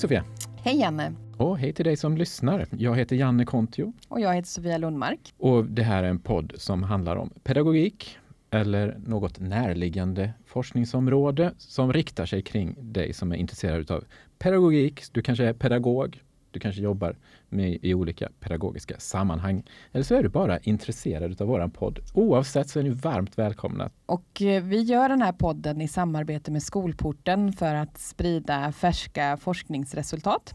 Sofia! Hej Janne! Och hej till dig som lyssnar. Jag heter Janne Kontio. Och jag heter Sofia Lundmark. Och det här är en podd som handlar om pedagogik eller något närliggande forskningsområde som riktar sig kring dig som är intresserad av pedagogik. Du kanske är pedagog, du kanske jobbar med i olika pedagogiska sammanhang. Eller så är du bara intresserad av våran podd. Oavsett så är ni varmt välkomna. Och eh, vi gör den här podden i samarbete med Skolporten för att sprida färska forskningsresultat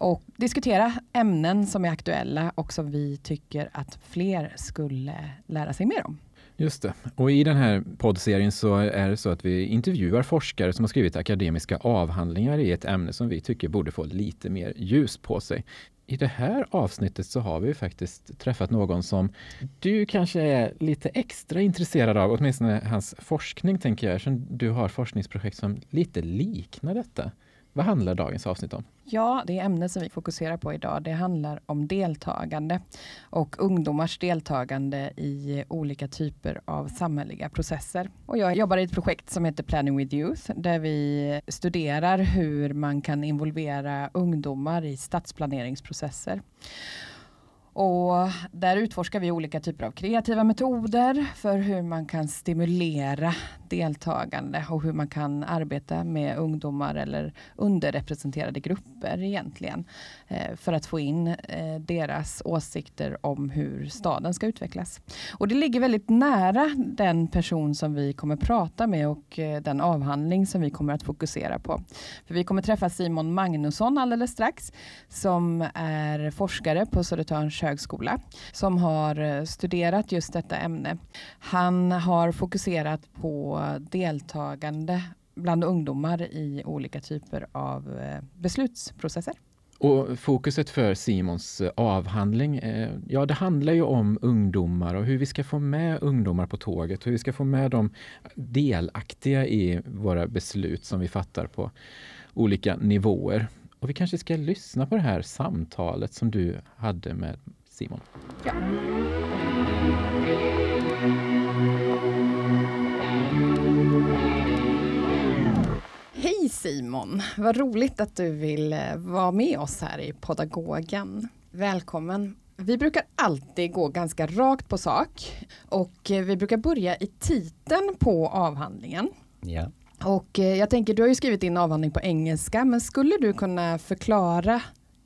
och diskutera ämnen som är aktuella och som vi tycker att fler skulle lära sig mer om. Just det. Och i den här poddserien så är det så att vi intervjuar forskare som har skrivit akademiska avhandlingar i ett ämne som vi tycker borde få lite mer ljus på sig. I det här avsnittet så har vi faktiskt träffat någon som du kanske är lite extra intresserad av, åtminstone hans forskning tänker jag, eftersom du har forskningsprojekt som lite liknar detta. Vad handlar dagens avsnitt om? Ja, det ämne som vi fokuserar på idag, det handlar om deltagande och ungdomars deltagande i olika typer av samhälleliga processer. Och jag jobbar i ett projekt som heter Planning with Youth, där vi studerar hur man kan involvera ungdomar i stadsplaneringsprocesser. Och där utforskar vi olika typer av kreativa metoder för hur man kan stimulera deltagande och hur man kan arbeta med ungdomar eller underrepresenterade grupper egentligen. Eh, för att få in eh, deras åsikter om hur staden ska utvecklas. Och det ligger väldigt nära den person som vi kommer prata med och eh, den avhandling som vi kommer att fokusera på. För vi kommer träffa Simon Magnusson alldeles strax som är forskare på Södertörns högskola som har eh, studerat just detta ämne. Han har fokuserat på deltagande bland ungdomar i olika typer av eh, beslutsprocesser. Och fokuset för Simons eh, avhandling, ja det handlar ju om ungdomar och hur vi ska få med ungdomar på tåget, hur vi ska få med dem delaktiga i våra beslut som vi fattar på olika nivåer. Och vi kanske ska lyssna på det här samtalet som du hade med Simon. Ja. Hej Simon! Vad roligt att du vill eh, vara med oss här i Podagogen. Välkommen! Vi brukar alltid gå ganska rakt på sak och eh, vi brukar börja i titeln på avhandlingen. Ja. Och eh, jag tänker, du har ju skrivit din avhandling på engelska, men skulle du kunna förklara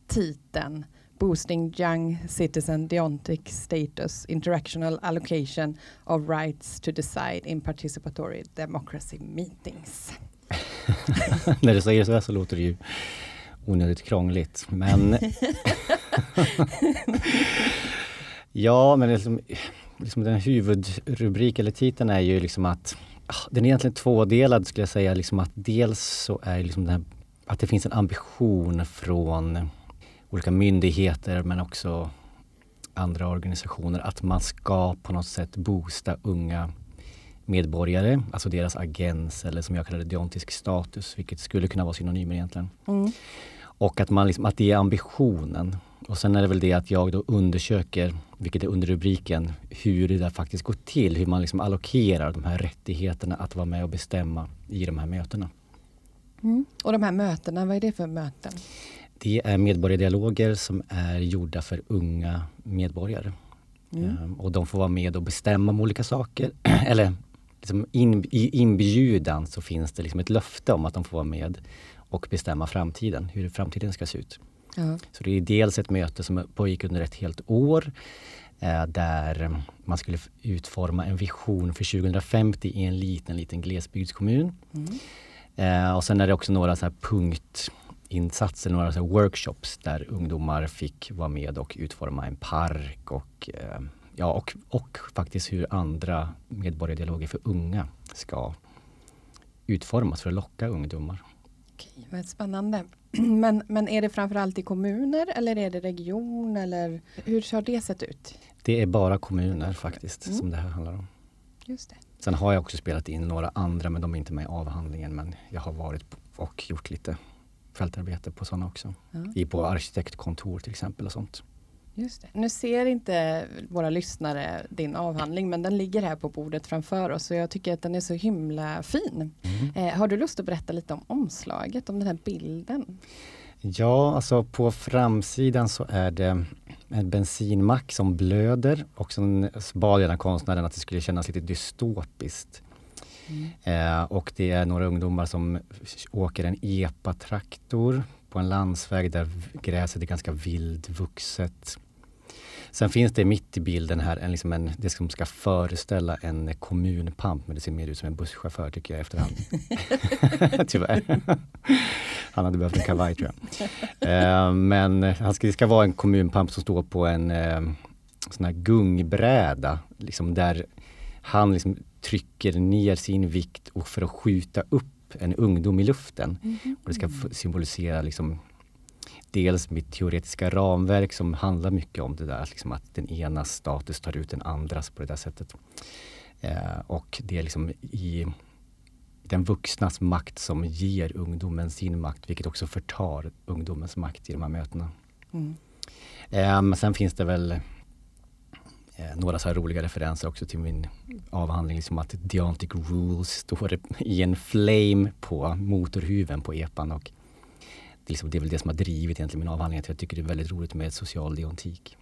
titeln Boosting Young Citizen Deontic Status Interactional Allocation of Rights to Decide in Participatory Democracy Meetings. När du säger så så låter det ju onödigt krångligt. Men ja, men liksom, liksom den huvudrubrik eller titeln är ju liksom att den är egentligen tvådelad skulle jag säga. Liksom att dels så är liksom den, att det finns en ambition från olika myndigheter men också andra organisationer att man ska på något sätt boosta unga medborgare, alltså deras agens eller som jag kallar det deontisk status, vilket skulle kunna vara synonymer egentligen. Mm. Och att, man liksom, att det är ambitionen. Och sen är det väl det att jag då undersöker, vilket är under rubriken, hur det där faktiskt går till, hur man liksom allokerar de här rättigheterna att vara med och bestämma i de här mötena. Mm. Och de här mötena, vad är det för möten? Det är medborgardialoger som är gjorda för unga medborgare. Mm. Um, och de får vara med och bestämma om olika saker. Eller liksom in, i inbjudan så finns det liksom ett löfte om att de får vara med och bestämma framtiden, hur framtiden ska se ut. Mm. Så det är dels ett möte som pågick under ett helt år eh, där man skulle utforma en vision för 2050 i en liten, liten glesbygdskommun. Mm. Eh, och sen är det också några så här punktinsatser, några så workshops där ungdomar fick vara med och utforma en park och eh, ja, och, och faktiskt hur andra medborgardialoger för unga ska utformas för att locka ungdomar. Okej, vad spännande. Men, men är det framförallt i kommuner eller är det region eller hur har det sett ut? Det är bara kommuner faktiskt mm. som det här handlar om. Just det. Sen har jag också spelat in några andra men de är inte med i avhandlingen men jag har varit och gjort lite fältarbete på sådana också. Ja. I på arkitektkontor till exempel och sånt. Just det. Nu ser inte våra lyssnare din avhandling men den ligger här på bordet framför oss och jag tycker att den är så himla fin. Mm. Eh, har du lust att berätta lite om omslaget, om den här bilden? Ja, alltså på framsidan så är det en bensinmack som blöder och så bad jag den konstnären att det skulle kännas lite dystopiskt. Mm. Eh, och det är några ungdomar som åker en epatraktor på en landsväg där gräset är ganska vildvuxet. Sen finns det mitt i bilden här en, liksom en, det som ska föreställa en kommunpamp, men det ser mer ut som en busschaufför tycker jag efterhand. Tyvärr. Han hade behövt en kavaj tror jag. Uh, men han ska, det ska vara en kommunpamp som står på en uh, sån här gungbräda, liksom där han liksom trycker ner sin vikt och för att skjuta upp en ungdom i luften. Mm. Och det ska symbolisera liksom dels mitt teoretiska ramverk som handlar mycket om det där liksom att den ena status tar ut den andras på det där sättet. Eh, och det är liksom i den vuxnas makt som ger ungdomen sin makt, vilket också förtar ungdomens makt i de här mötena. Mm. Eh, men sen finns det väl eh, några så här roliga referenser också till min avhandling, liksom att Deontic Rules står i en flame på motorhuven på epan och det, liksom, det är väl det som har drivit egentligen min avhandling, att jag tycker det är väldigt roligt med social deontik.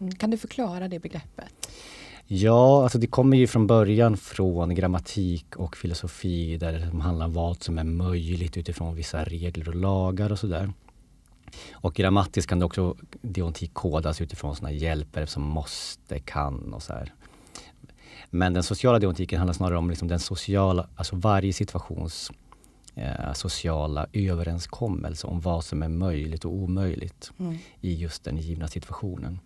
Mm. Kan du förklara det begreppet? Ja, alltså det kommer ju från början från grammatik och filosofi där det handlar om vad som är möjligt utifrån vissa regler och lagar och sådär. Och grammatiskt kan det också deontik kodas utifrån sådana hjälper som måste, kan och så här. Men den sociala deontiken handlar snarare om liksom den sociala, alltså varje situations eh, sociala överenskommelser om vad som är möjligt och omöjligt mm. i just den givna situationen.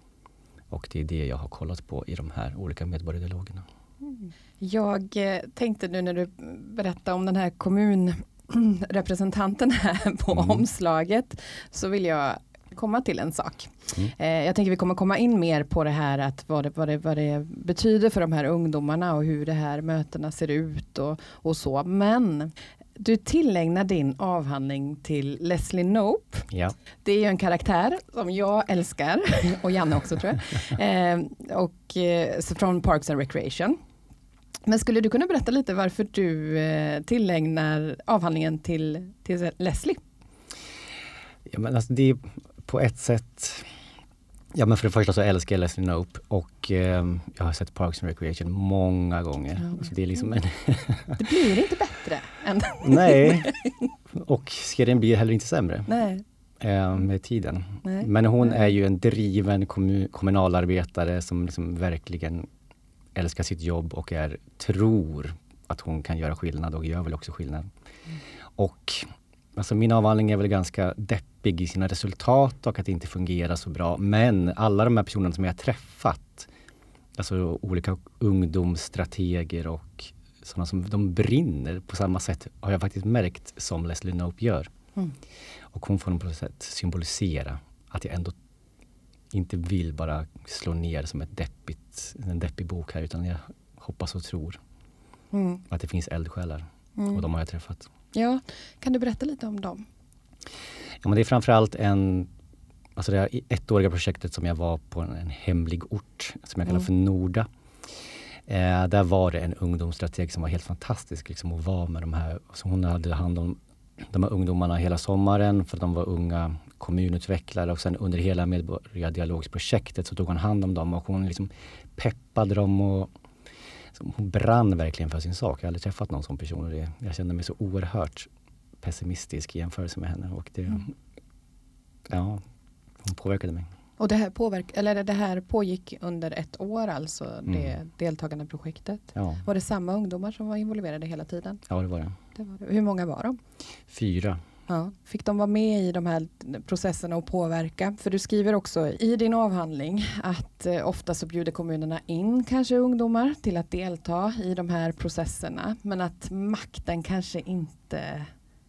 Och det är det jag har kollat på i de här olika medborgardialogerna. Mm. Jag eh, tänkte nu när du berättade om den här kommunrepresentanten här på mm. omslaget så vill jag komma till en sak. Mm. Eh, jag tänker vi kommer komma in mer på det här att vad det, vad, det, vad det betyder för de här ungdomarna och hur det här mötena ser ut och, och så. Men du tillägnar din avhandling till Leslie Knope. Ja. Det är ju en karaktär som jag älskar och Janne också tror jag. Eh, och eh, från Parks and Recreation. Men skulle du kunna berätta lite varför du eh, tillägnar avhandlingen till, till Leslie? Ja, men alltså det är på ett sätt Ja men för det första så älskar jag Leslie Knope och eh, jag har sett Parks and Recreation många gånger. Ja. Så det, är liksom en det blir inte bättre? Än Nej, och serien blir heller inte sämre. Nej. Eh, med tiden. Nej. Men hon är ju en driven kommun kommunalarbetare som liksom verkligen älskar sitt jobb och är, tror att hon kan göra skillnad och gör väl också skillnad. Mm. Och Alltså min avhandling är väl ganska deppig i sina resultat och att det inte fungerar så bra. Men alla de här personerna som jag har träffat, alltså olika ungdomsstrateger och sådana som de brinner på samma sätt har jag faktiskt märkt som Leslie Knope gör. Mm. Och hon får på något sätt symbolisera att jag ändå inte vill bara slå ner som ett deppigt, en deppig bok här utan jag hoppas och tror mm. att det finns eldsjälar. Mm. Och de har jag träffat. Ja, kan du berätta lite om dem? Ja, men det är framförallt en Alltså det ettåriga projektet som jag var på en hemlig ort som jag kallar mm. för Norda. Eh, där var det en ungdomsstrateg som var helt fantastisk liksom, att vara med de här. Så hon hade hand om de här ungdomarna hela sommaren för att de var unga kommunutvecklare och sen under hela medborgardialogsprojektet så tog hon hand om dem och hon liksom peppade dem och hon brann verkligen för sin sak. Jag har aldrig träffat någon sån person och det, jag kände mig så oerhört pessimistisk i jämförelse med henne. Och det, mm. ja, hon påverkade mig. Och det här, påverk, eller det här pågick under ett år alltså, mm. det deltagande projektet? Ja. Var det samma ungdomar som var involverade hela tiden? Ja, det var det. det, var det. Hur många var de? Fyra. Ja. Fick de vara med i de här processerna och påverka? För du skriver också i din avhandling att eh, ofta så bjuder kommunerna in kanske ungdomar till att delta i de här processerna men att makten kanske inte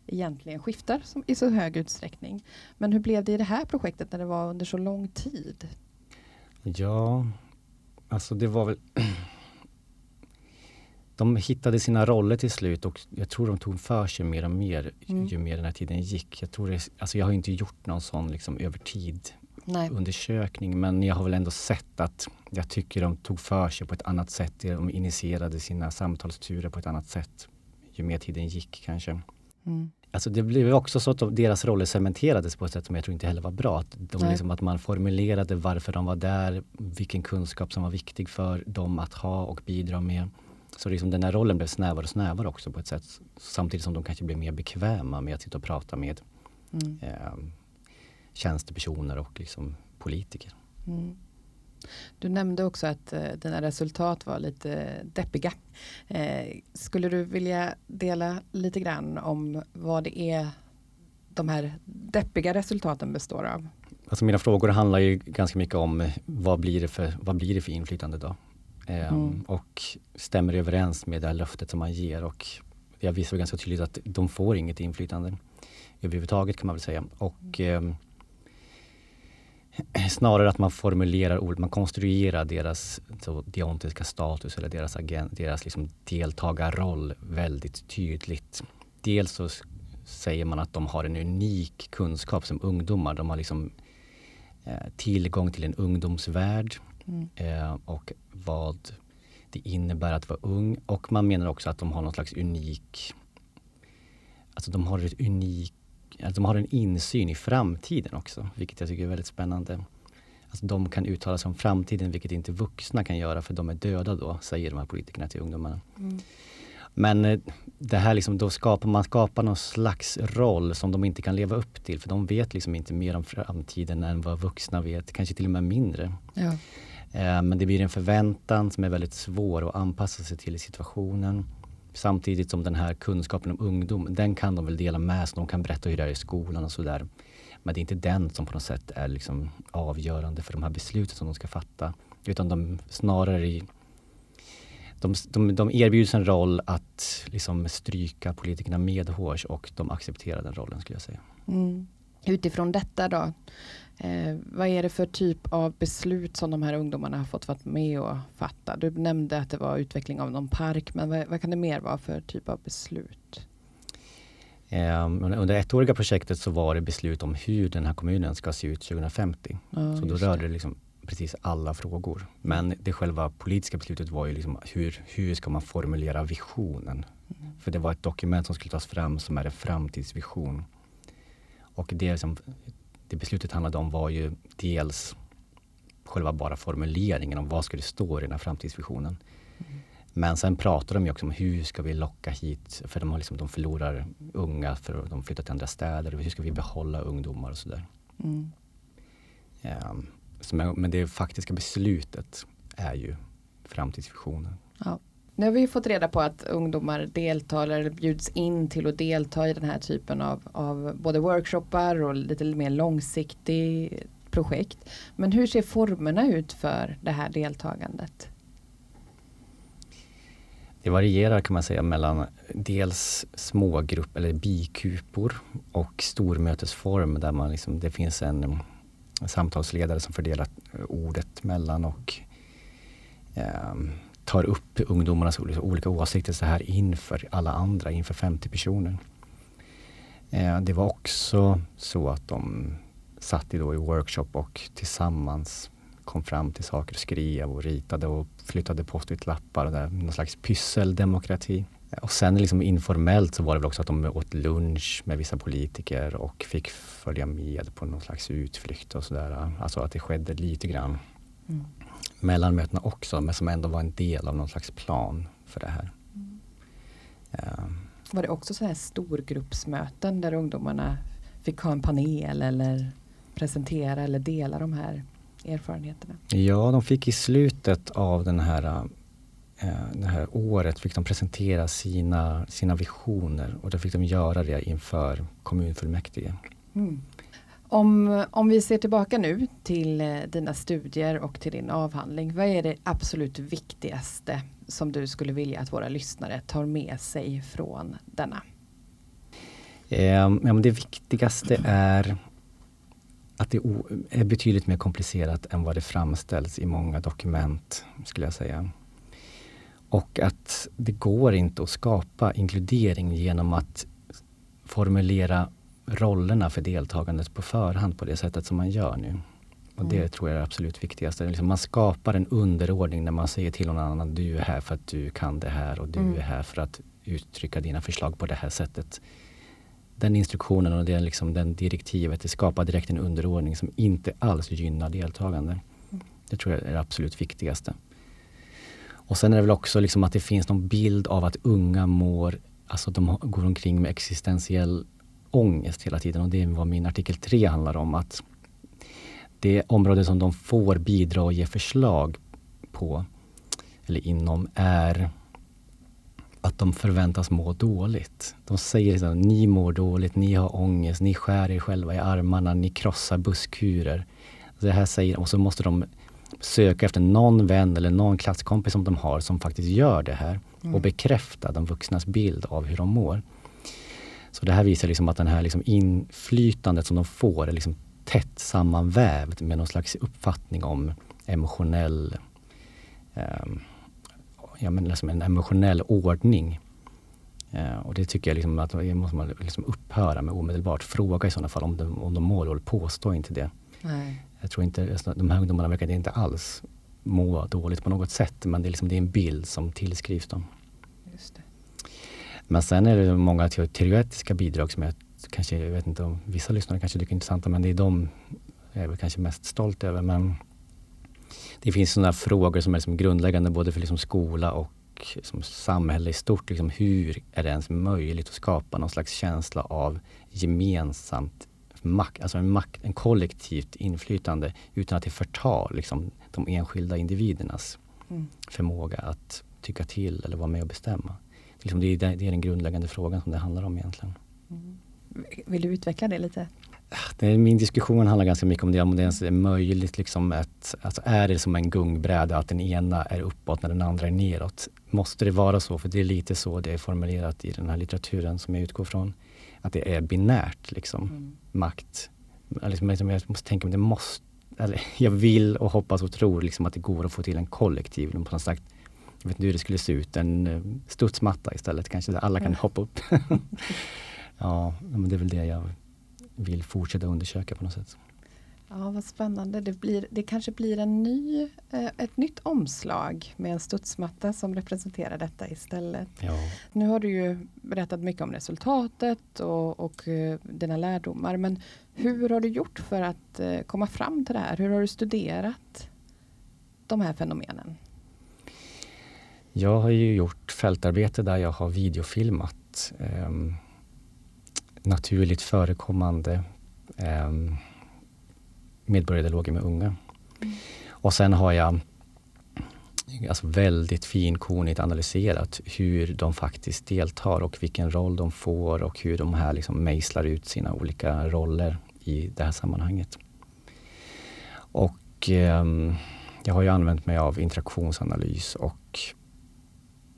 egentligen skiftar som, i så hög utsträckning. Men hur blev det i det här projektet när det var under så lång tid? Ja, alltså det var väl de hittade sina roller till slut och jag tror de tog för sig mer och mer mm. ju mer den här tiden gick. Jag, tror det, alltså jag har inte gjort någon sån liksom över tid Nej. undersökning men jag har väl ändå sett att jag tycker de tog för sig på ett annat sätt. De initierade sina samtalsturer på ett annat sätt ju mer tiden gick kanske. Mm. Alltså det blev också så att deras roller cementerades på ett sätt som jag tror inte heller var bra. Att, de liksom, att man formulerade varför de var där, vilken kunskap som var viktig för dem att ha och bidra med. Så liksom den här rollen blev snävare och snävare också på ett sätt. Samtidigt som de kanske blev mer bekväma med att sitta och prata med mm. eh, tjänstepersoner och liksom politiker. Mm. Du nämnde också att eh, dina resultat var lite deppiga. Eh, skulle du vilja dela lite grann om vad det är de här deppiga resultaten består av? Alltså mina frågor handlar ju ganska mycket om vad blir det för, vad blir det för inflytande då? Eh, mm. Och stämmer det överens med det här löftet som man ger och jag visar ganska tydligt att de får inget inflytande överhuvudtaget kan man väl säga. Och eh, snarare att man formulerar ord, man konstruerar deras så, deontiska status eller deras, agent, deras liksom deltagarroll väldigt tydligt. Dels så säger man att de har en unik kunskap som ungdomar. De har liksom eh, tillgång till en ungdomsvärld mm. eh, och vad det innebär att vara ung. Och man menar också att de har någon slags unik Alltså de har ett unik att de har en insyn i framtiden också, vilket jag tycker är väldigt spännande. Alltså de kan uttala sig om framtiden, vilket inte vuxna kan göra för de är döda då, säger de här politikerna till ungdomarna. Mm. Men eh, det här liksom, då skapar man skapar någon slags roll som de inte kan leva upp till, för de vet liksom inte mer om framtiden än vad vuxna vet, kanske till och med mindre. Ja. Eh, men det blir en förväntan som är väldigt svår att anpassa sig till i situationen. Samtidigt som den här kunskapen om ungdom, den kan de väl dela med sig. De kan berätta hur det är i skolan och sådär. Men det är inte den som på något sätt är liksom avgörande för de här besluten som de ska fatta. Utan de snarare i, de, de, de erbjuds en roll att liksom stryka politikerna medhårs och de accepterar den rollen skulle jag säga. Mm. Utifrån detta då, Eh, vad är det för typ av beslut som de här ungdomarna har fått vara med och fatta? Du nämnde att det var utveckling av någon park, men vad, vad kan det mer vara för typ av beslut? Eh, under det ettåriga projektet så var det beslut om hur den här kommunen ska se ut 2050. Ja, så då rörde det liksom precis alla frågor. Men det själva politiska beslutet var ju liksom hur, hur ska man formulera visionen? Mm. För det var ett dokument som skulle tas fram som är en framtidsvision. Och det som det beslutet handlade om var ju dels själva bara formuleringen om vad ska det stå i den här framtidsvisionen. Mm. Men sen pratar de ju också om hur ska vi locka hit, för de, har liksom, de förlorar unga för de flyttar till andra städer. Hur ska vi behålla ungdomar och sådär. Mm. Um, så men det faktiska beslutet är ju framtidsvisionen. Ja. Nu har vi fått reda på att ungdomar deltar eller bjuds in till att delta i den här typen av, av både workshoppar och lite mer långsiktig projekt. Men hur ser formerna ut för det här deltagandet? Det varierar kan man säga mellan dels smågrupp eller bikupor och stormötesform där man liksom, det finns en, samtalsledare som fördelar ordet mellan och eh, tar upp ungdomarnas olika åsikter så här inför alla andra, inför 50 personer. Eh, det var också så att de satt i, då i workshop och tillsammans kom fram till saker, skrev och ritade och flyttade post-it-lappar. Någon slags pysseldemokrati. Eh, och sen liksom informellt så var det väl också att de åt lunch med vissa politiker och fick följa med på någon slags utflykt och sådär. Alltså att det skedde lite grann. Mm mellan mötena också, men som ändå var en del av någon slags plan för det här. Mm. Ja. Var det också så här storgruppsmöten där ungdomarna fick ha en panel eller presentera eller dela de här erfarenheterna? Ja, de fick i slutet av den här, äh, det här året fick de presentera sina, sina visioner och då fick de göra det inför kommunfullmäktige. Mm. Om, om vi ser tillbaka nu till eh, dina studier och till din avhandling. Vad är det absolut viktigaste som du skulle vilja att våra lyssnare tar med sig från denna? Eh, ja, men det viktigaste är att det är betydligt mer komplicerat än vad det framställs i många dokument, skulle jag säga. Och att det går inte att skapa inkludering genom att formulera rollerna för deltagandet på förhand på det sättet som man gör nu. Och mm. Det tror jag är det absolut viktigaste. Liksom man skapar en underordning när man säger till någon annan du är här för att du kan det här och du mm. är här för att uttrycka dina förslag på det här sättet. den instruktionen och det, liksom, den direktivet, det skapar direkt en underordning som inte alls gynnar deltagande. Det tror jag är det absolut viktigaste. Och sen är det väl också liksom att det finns någon bild av att unga mår, alltså de går omkring med existentiell ångest hela tiden och det är vad min artikel 3 handlar om. Att det område som de får bidra och ge förslag på, eller inom, är att de förväntas må dåligt. De säger liksom, ni mår dåligt, ni har ångest, ni skär er själva i armarna, ni krossar busskurer. Det här säger, och så måste de söka efter någon vän eller någon klasskompis som de har som faktiskt gör det här mm. och bekräfta de vuxnas bild av hur de mår. Så det här visar liksom att det här liksom inflytandet som de får är liksom tätt sammanvävt med någon slags uppfattning om emotionell um, ja, men liksom en emotionell ordning. Uh, och det tycker jag liksom att det måste man liksom upphöra med omedelbart. Fråga i sådana fall om de, om de mår dåligt. Påstå inte det. Nej. Jag tror inte, alltså, de här ungdomarna verkar inte alls må dåligt på något sätt. Men det är, liksom, det är en bild som tillskrivs dem. Men sen är det många teoretiska bidrag som jag kanske, jag vet inte om vissa lyssnare kanske tycker är intressanta, men det är de jag är väl kanske mest stolt över. Men det finns sådana frågor som är liksom grundläggande både för liksom skola och liksom samhälle i stort. Liksom hur är det ens möjligt att skapa någon slags känsla av gemensamt makt, alltså en, makt, en kollektivt inflytande utan att det förtar liksom, de enskilda individernas mm. förmåga att tycka till eller vara med och bestämma. Liksom det, är, det är den grundläggande frågan som det handlar om egentligen. Mm. Vill du utveckla det lite? Det min diskussion handlar ganska mycket om det, om det ens är möjligt. Liksom att, alltså är det som en gungbräda, att den ena är uppåt när den andra är neråt? Måste det vara så? För det är lite så det är formulerat i den här litteraturen som jag utgår från. Att det är binärt, liksom, mm. makt. Liksom, jag måste tänka, men det måste, eller jag vill och hoppas och tror liksom att det går att få till en kollektiv, på något sagt, jag vet inte hur det skulle se ut, en eh, studsmatta istället kanske, där alla kan mm. hoppa upp. ja, men det är väl det jag vill fortsätta undersöka på något sätt. Ja, vad spännande. Det, blir, det kanske blir en ny, eh, ett nytt omslag med en studsmatta som representerar detta istället. Ja. Nu har du ju berättat mycket om resultatet och, och eh, dina lärdomar. Men hur har du gjort för att komma fram till det här? Hur har du studerat de här fenomenen? Jag har ju gjort fältarbete där jag har videofilmat eh, naturligt förekommande eh, medborgardialoger med unga. Mm. Och sen har jag alltså väldigt finkornigt analyserat hur de faktiskt deltar och vilken roll de får och hur de här liksom mejslar ut sina olika roller i det här sammanhanget. Och eh, jag har ju använt mig av interaktionsanalys och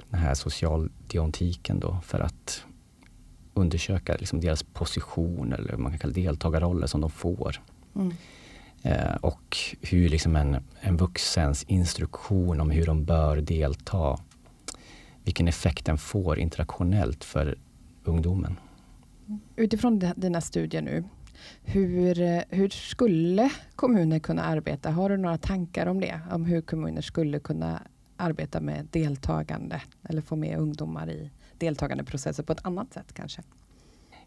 den här socialdiontiken då för att undersöka liksom deras position eller man kan kalla deltagarroller som de får. Mm. Eh, och hur liksom en, en vuxens instruktion om hur de bör delta, vilken effekt den får interaktionellt för ungdomen. Utifrån dina studier nu, hur, hur skulle kommuner kunna arbeta? Har du några tankar om det? Om hur kommuner skulle kunna arbeta med deltagande eller få med ungdomar i deltagandeprocesser på ett annat sätt kanske?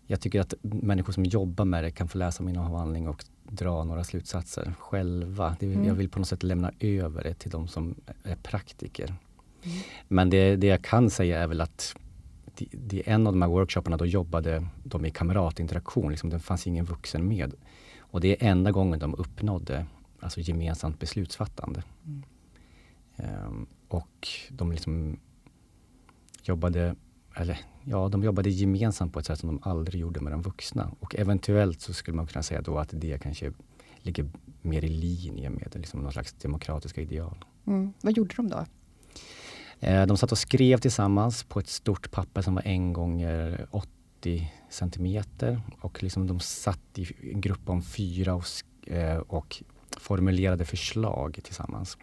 Jag tycker att människor som jobbar med det kan få läsa min avhandling och dra några slutsatser själva. Det, mm. Jag vill på något sätt lämna över det till de som är praktiker. Mm. Men det, det jag kan säga är väl att det, det en av de här workshopparna, då jobbade de i kamratinteraktion. Liksom, det fanns ingen vuxen med. Och det är enda gången de uppnådde alltså gemensamt beslutsfattande. Mm. Um, och de liksom jobbade, eller ja, de jobbade gemensamt på ett sätt som de aldrig gjorde med de vuxna. Och eventuellt så skulle man kunna säga då att det kanske ligger mer i linje med liksom någon slags demokratiska ideal. Mm. Vad gjorde de då? Eh, de satt och skrev tillsammans på ett stort papper som var en gånger 80 centimeter. Och liksom de satt i en grupp om fyra och, eh, och formulerade förslag tillsammans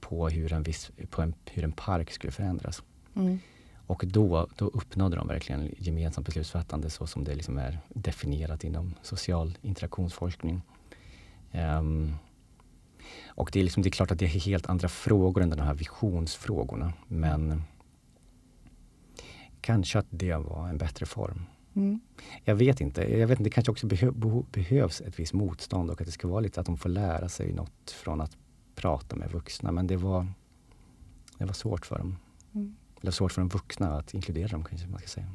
på hur en, viss, på en, hur en park skulle förändras. Mm. Och då, då uppnådde de verkligen gemensamt beslutsfattande så som det liksom är definierat inom social interaktionsforskning. Um, och det är, liksom, det är klart att det är helt andra frågor än de här visionsfrågorna. Men kanske att det var en bättre form. Mm. Jag vet inte. Jag vet inte, det kanske också behö behövs ett visst motstånd och att det ska vara lite att de får lära sig något från att prata med vuxna. Men det var, det var svårt för dem. Mm. Eller svårt för de vuxna att inkludera dem kanske man ska säga.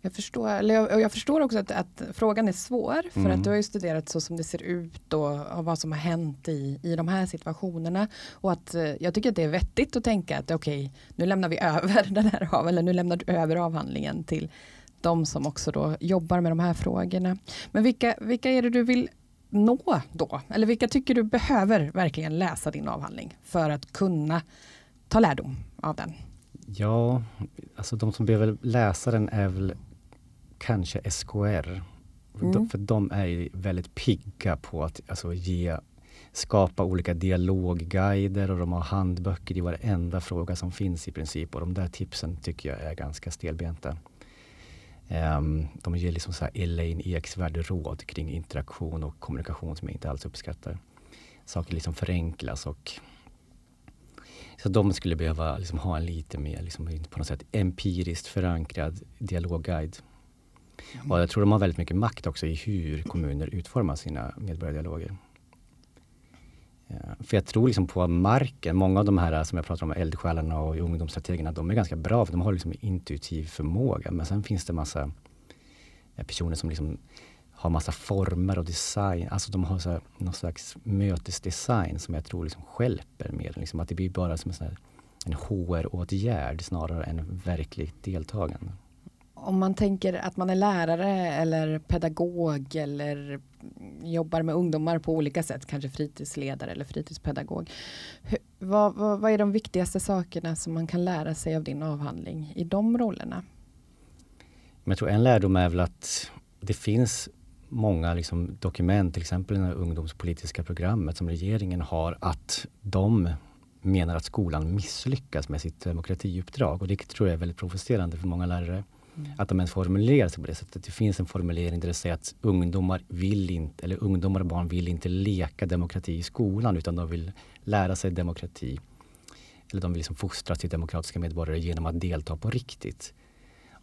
Jag förstår, eller jag, jag förstår också att, att, frågan är svår för mm. att du har ju studerat så som det ser ut och, och vad som har hänt i, i de här situationerna. Och att eh, jag tycker att det är vettigt att tänka att okej, okay, nu lämnar vi över den här av, eller nu lämnar du över avhandlingen till de som också då jobbar med de här frågorna. Men vilka, vilka är det du vill nå då? Eller vilka tycker du behöver verkligen läsa din avhandling för att kunna ta lärdom av den? Ja, alltså de som behöver läsa den är väl kanske SKR. Mm. För de är väldigt pigga på att alltså, ge, skapa olika dialogguider och de har handböcker i varenda fråga som finns i princip. Och de där tipsen tycker jag är ganska stelbenta. Um, de ger liksom så här Elaine Eksvärd råd kring interaktion och kommunikation som jag inte alls uppskattar. Saker liksom förenklas och så de skulle behöva liksom ha en lite mer liksom, på något sätt empiriskt förankrad dialogguide. Och jag tror de har väldigt mycket makt också i hur kommuner utformar sina medborgardialoger. Eh, för jag tror liksom på marken, många av de här eh, som jag pratar om, eldsjälarna och ungdomsstrategerna, de är ganska bra för de har liksom intuitiv förmåga. Men sen finns det massa eh, personer som liksom har massa former och design. Alltså de har så här, någon slags mötesdesign som jag tror liksom skälper mer. Liksom att det blir bara som en, en HR-åtgärd snarare än verkligt deltagande. Om man tänker att man är lärare eller pedagog eller jobbar med ungdomar på olika sätt, kanske fritidsledare eller fritidspedagog. Hur, vad, vad, vad är de viktigaste sakerna som man kan lära sig av din avhandling i de rollerna? jag tror en lärdom är väl att det finns många liksom dokument, till exempel det ungdomspolitiska programmet som regeringen har, att de menar att skolan misslyckas med sitt demokratiuppdrag. Och det tror jag är väldigt provocerande för många lärare. Att de ens formulerar sig på det sättet. Det finns en formulering där det säger att ungdomar vill inte, eller ungdomar och barn vill inte leka demokrati i skolan utan de vill lära sig demokrati. Eller de vill liksom fostras till demokratiska medborgare genom att delta på riktigt.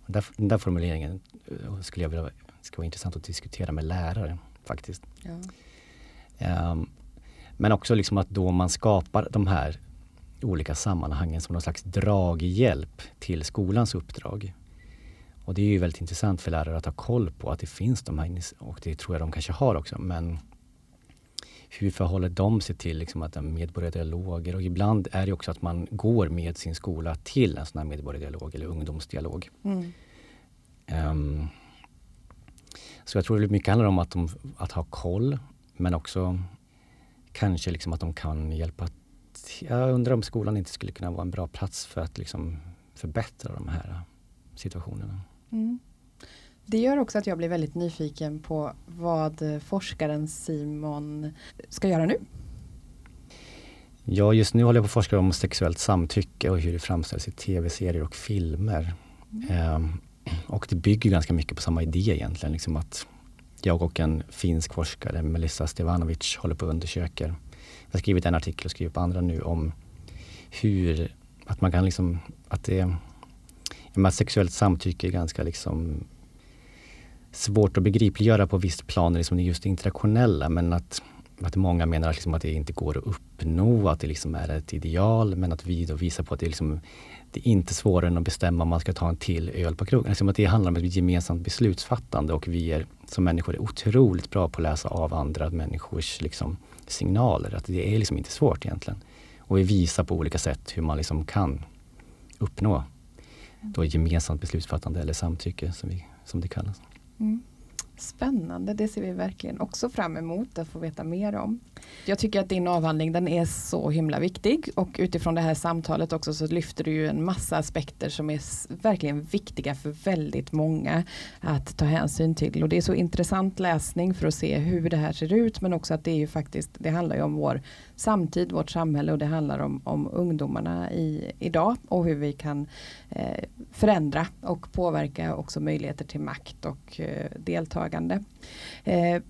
Den där, formuleringen eh, skulle jag vilja ska vara intressant att diskutera med lärare faktiskt. Ja. Um, men också liksom att då man skapar de här olika sammanhangen som någon slags draghjälp till skolans uppdrag. Och det är ju väldigt intressant för lärare att ha koll på att det finns de här, och det tror jag de kanske har också, men hur förhåller de sig till liksom att medborgardialoger? Och ibland är det också att man går med sin skola till en sån här medborgardialog eller ungdomsdialog. Mm. Um, så jag tror det mycket handlar om att, de, att ha koll, men också kanske liksom att de kan hjälpa jag undrar om skolan inte skulle kunna vara en bra plats för att liksom förbättra de här situationerna. Mm. Det gör också att jag blir väldigt nyfiken på vad forskaren Simon ska göra nu. Ja, just nu håller jag på att forska om sexuellt samtycke och hur det framställs i tv-serier och filmer. Mm. Um, och det bygger ganska mycket på samma idé egentligen. Liksom att jag och en finsk forskare, Melissa Stevanovic, håller på att undersöka. Jag har skrivit en artikel och skriver på andra nu om hur, att man kan liksom, att det, att sexuellt samtycke är ganska liksom svårt att begripliggöra på visst plan, liksom just det interaktionella. men att, att många menar liksom att det inte går att uppnå, att det liksom är ett ideal, men att vi då visar på att det liksom det är inte svårare än att bestämma om man ska ta en till öl på krogen. Alltså det handlar om ett gemensamt beslutsfattande och vi är som människor är otroligt bra på att läsa av andra människors liksom, signaler. Att det är liksom inte svårt egentligen. Och vi visar på olika sätt hur man liksom kan uppnå då gemensamt beslutsfattande eller samtycke som, vi, som det kallas. Mm. Spännande, det ser vi verkligen också fram emot att få veta mer om. Jag tycker att din avhandling den är så himla viktig och utifrån det här samtalet också så lyfter du ju en massa aspekter som är verkligen viktiga för väldigt många att ta hänsyn till och det är så intressant läsning för att se hur det här ser ut men också att det är ju faktiskt, det handlar ju om vår samtid, vårt samhälle och det handlar om, om ungdomarna i, idag och hur vi kan eh, förändra och påverka också möjligheter till makt och eh, deltagande. Eh,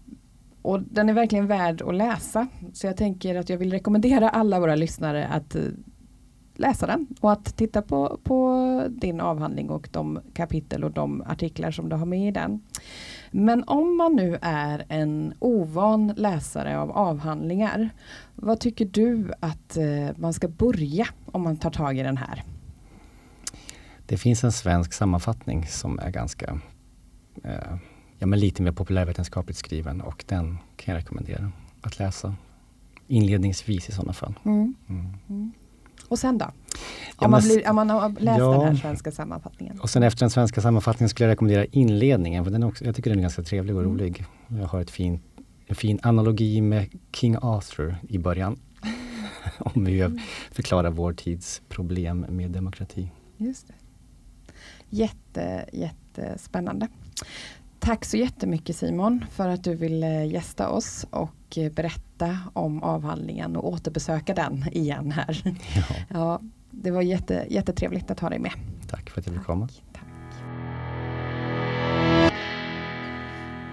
och den är verkligen värd att läsa. Så jag tänker att jag vill rekommendera alla våra lyssnare att eh, läsa den och att titta på, på din avhandling och de kapitel och de artiklar som du har med i den. Men om man nu är en ovan läsare av avhandlingar, vad tycker du att eh, man ska börja om man tar tag i den här? Det finns en svensk sammanfattning som är ganska eh, ja, men lite mer populärvetenskapligt skriven och den kan jag rekommendera att läsa. Inledningsvis i sådana fall. Mm. Mm. Och sen då? Om, ja, man, blir, om man har läst ja, den här svenska sammanfattningen. Och sen efter den svenska sammanfattningen skulle jag rekommendera inledningen. För den också, jag tycker den är ganska trevlig och mm. rolig. Jag har ett fin, en fin analogi med King Arthur i början. om hur jag förklarar vår tids problem med demokrati. Just det. Jätte, jättespännande. Tack så jättemycket Simon för att du ville gästa oss och berätta om avhandlingen och återbesöka den igen här. Ja. ja det var jätte, jättetrevligt att ha dig med. Tack för att jag fick komma. Tack.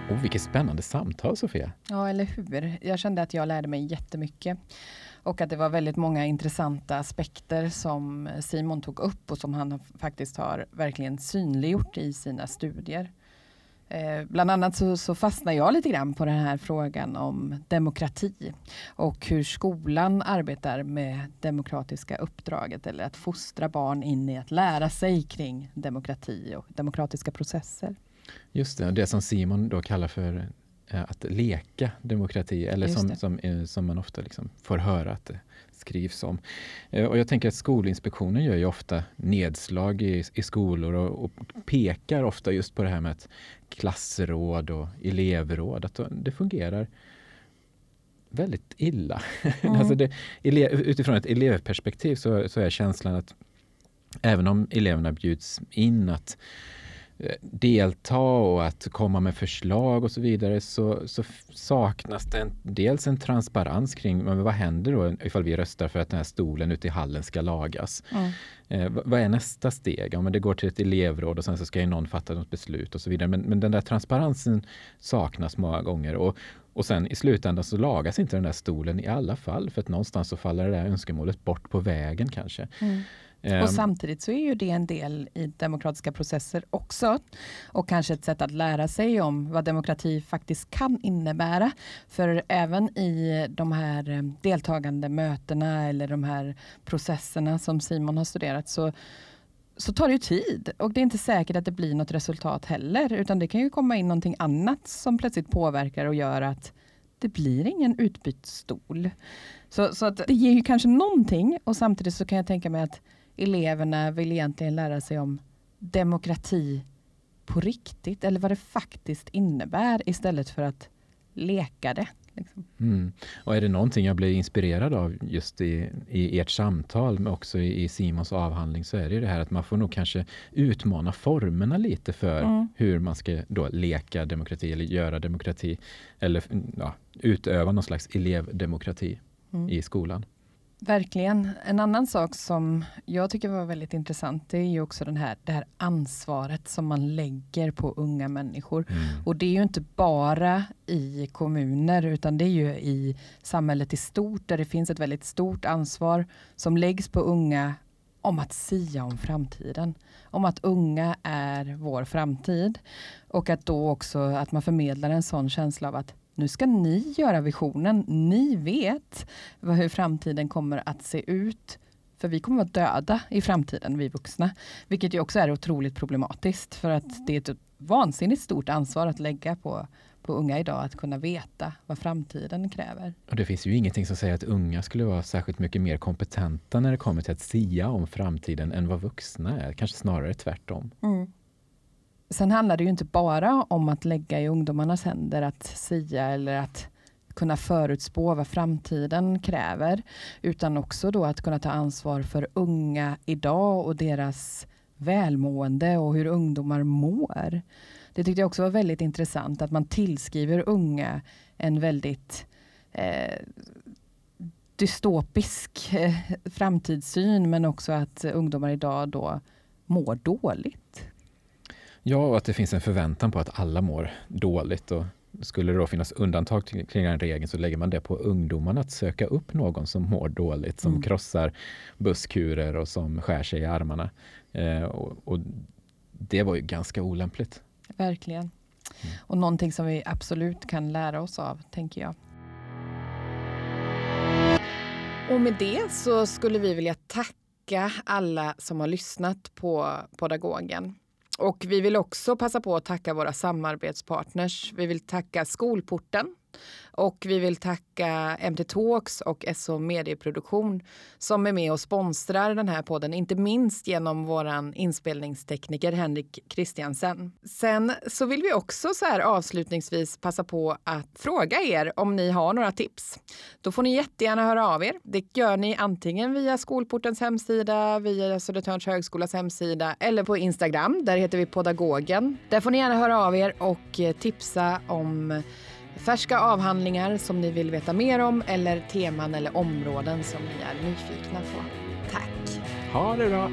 Oh, vilket spännande samtal Sofia. Ja, eller hur. Jag kände att jag lärde mig jättemycket. Och att det var väldigt många intressanta aspekter som Simon tog upp och som han faktiskt har verkligen synliggjort i sina studier. Eh, bland annat så, så fastnar jag lite grann på den här frågan om demokrati och hur skolan arbetar med demokratiska uppdraget eller att fostra barn in i att lära sig kring demokrati och demokratiska processer. Just det, det som Simon då kallar för eh, att leka demokrati eller som, som, eh, som man ofta liksom får höra att det skrivs om. Eh, och jag tänker att Skolinspektionen gör ju ofta nedslag i, i skolor och, och, pekar ofta just på det här med att klassråd och elevråd, att det fungerar väldigt illa. Mm. alltså det, utifrån ett elevperspektiv så, så är känslan att även om eleverna bjuds in att delta och att komma med förslag och så vidare så, så saknas det en, dels en transparens kring men vad händer då ifall vi röstar för att den här stolen ute i hallen ska lagas. Mm. Eh, vad är nästa steg? Ja, men det går till ett elevråd och sen så ska ju någon fatta något beslut och så vidare. Men, men den där transparensen saknas många gånger och, och sen i slutändan så lagas inte den där stolen i alla fall för att någonstans så faller det där önskemålet bort på vägen kanske. Mm. Och ehm. samtidigt så är ju det en del i demokratiska processer också. Och kanske ett sätt att lära sig om vad demokrati faktiskt kan innebära. För även i de här eh, deltagande mötena eller de här processerna som Simon har studerat så så tar det ju tid och det är inte säkert att det blir något resultat heller utan det kan ju komma in någonting annat som plötsligt påverkar och gör att det blir ingen utbytt stol. Så, så att det ger ju kanske någonting och samtidigt så kan jag tänka mig att eleverna vill egentligen lära sig om demokrati på riktigt eller vad det faktiskt innebär istället för att leka det. Liksom. Mm. Och är det någonting jag blir inspirerad av just i, i ert samtal, men också i, i Simons avhandling, så är det det här att man får nog kanske utmana formerna lite för mm. hur man ska då leka demokrati eller göra demokrati eller ja, utöva någon slags elevdemokrati mm. i skolan. Verkligen. En annan sak som jag tycker var väldigt intressant, det är ju också den här, det här ansvaret som man lägger på unga människor. Mm. Och det är ju inte bara i kommuner, utan det är ju i samhället i stort, där det finns ett väldigt stort ansvar som läggs på unga om att sia om framtiden. Om att unga är vår framtid. Och att då också att man förmedlar en sån känsla av att nu ska ni göra visionen. Ni vet hur framtiden kommer att se ut. För vi kommer att döda i framtiden, vi vuxna. Vilket ju också är otroligt problematiskt. För att det är ett vansinnigt stort ansvar att lägga på, på unga idag att kunna veta vad framtiden kräver. Och Det finns ju ingenting som säger att unga skulle vara särskilt mycket mer kompetenta när det kommer till att sia om framtiden än vad vuxna är. Kanske snarare tvärtom. Mm. Sen handlar det ju inte bara om att lägga i ungdomarnas händer att sia eller att kunna förutspå vad framtiden kräver, utan också då att kunna ta ansvar för unga idag och deras välmående och hur ungdomar mår. Det tyckte jag också var väldigt intressant att man tillskriver unga en väldigt eh, dystopisk eh, framtidssyn men också att ungdomar idag då mår dåligt. Ja, och att det finns en förväntan på att alla mår dåligt. Och skulle det då finnas undantag kring den regeln så lägger man det på ungdomarna att söka upp någon som mår dåligt, som mm. krossar busskurer och som skär sig i armarna. Eh, och, och, det var ju ganska olämpligt. Verkligen. Mm. Och någonting som vi absolut kan lära oss av, tänker jag. Och med det så skulle vi vilja tacka alla som har lyssnat på Podagogen. Och vi vill också passa på att tacka våra samarbetspartners. Vi vill tacka Skolporten och vi vill tacka MT Talks och SO Medieproduktion som är med och sponsrar den här podden, inte minst genom vår inspelningstekniker Henrik Kristiansen. Sen så vill vi också så här avslutningsvis passa på att fråga er om ni har några tips. Då får ni jättegärna höra av er. Det gör ni antingen via Skolportens hemsida, via Södertörns högskolas hemsida eller på Instagram. Där heter vi Podagogen. Där får ni gärna höra av er och tipsa om Färska avhandlingar som ni vill veta mer om eller teman eller områden som ni är nyfikna på. Tack! Ha det bra!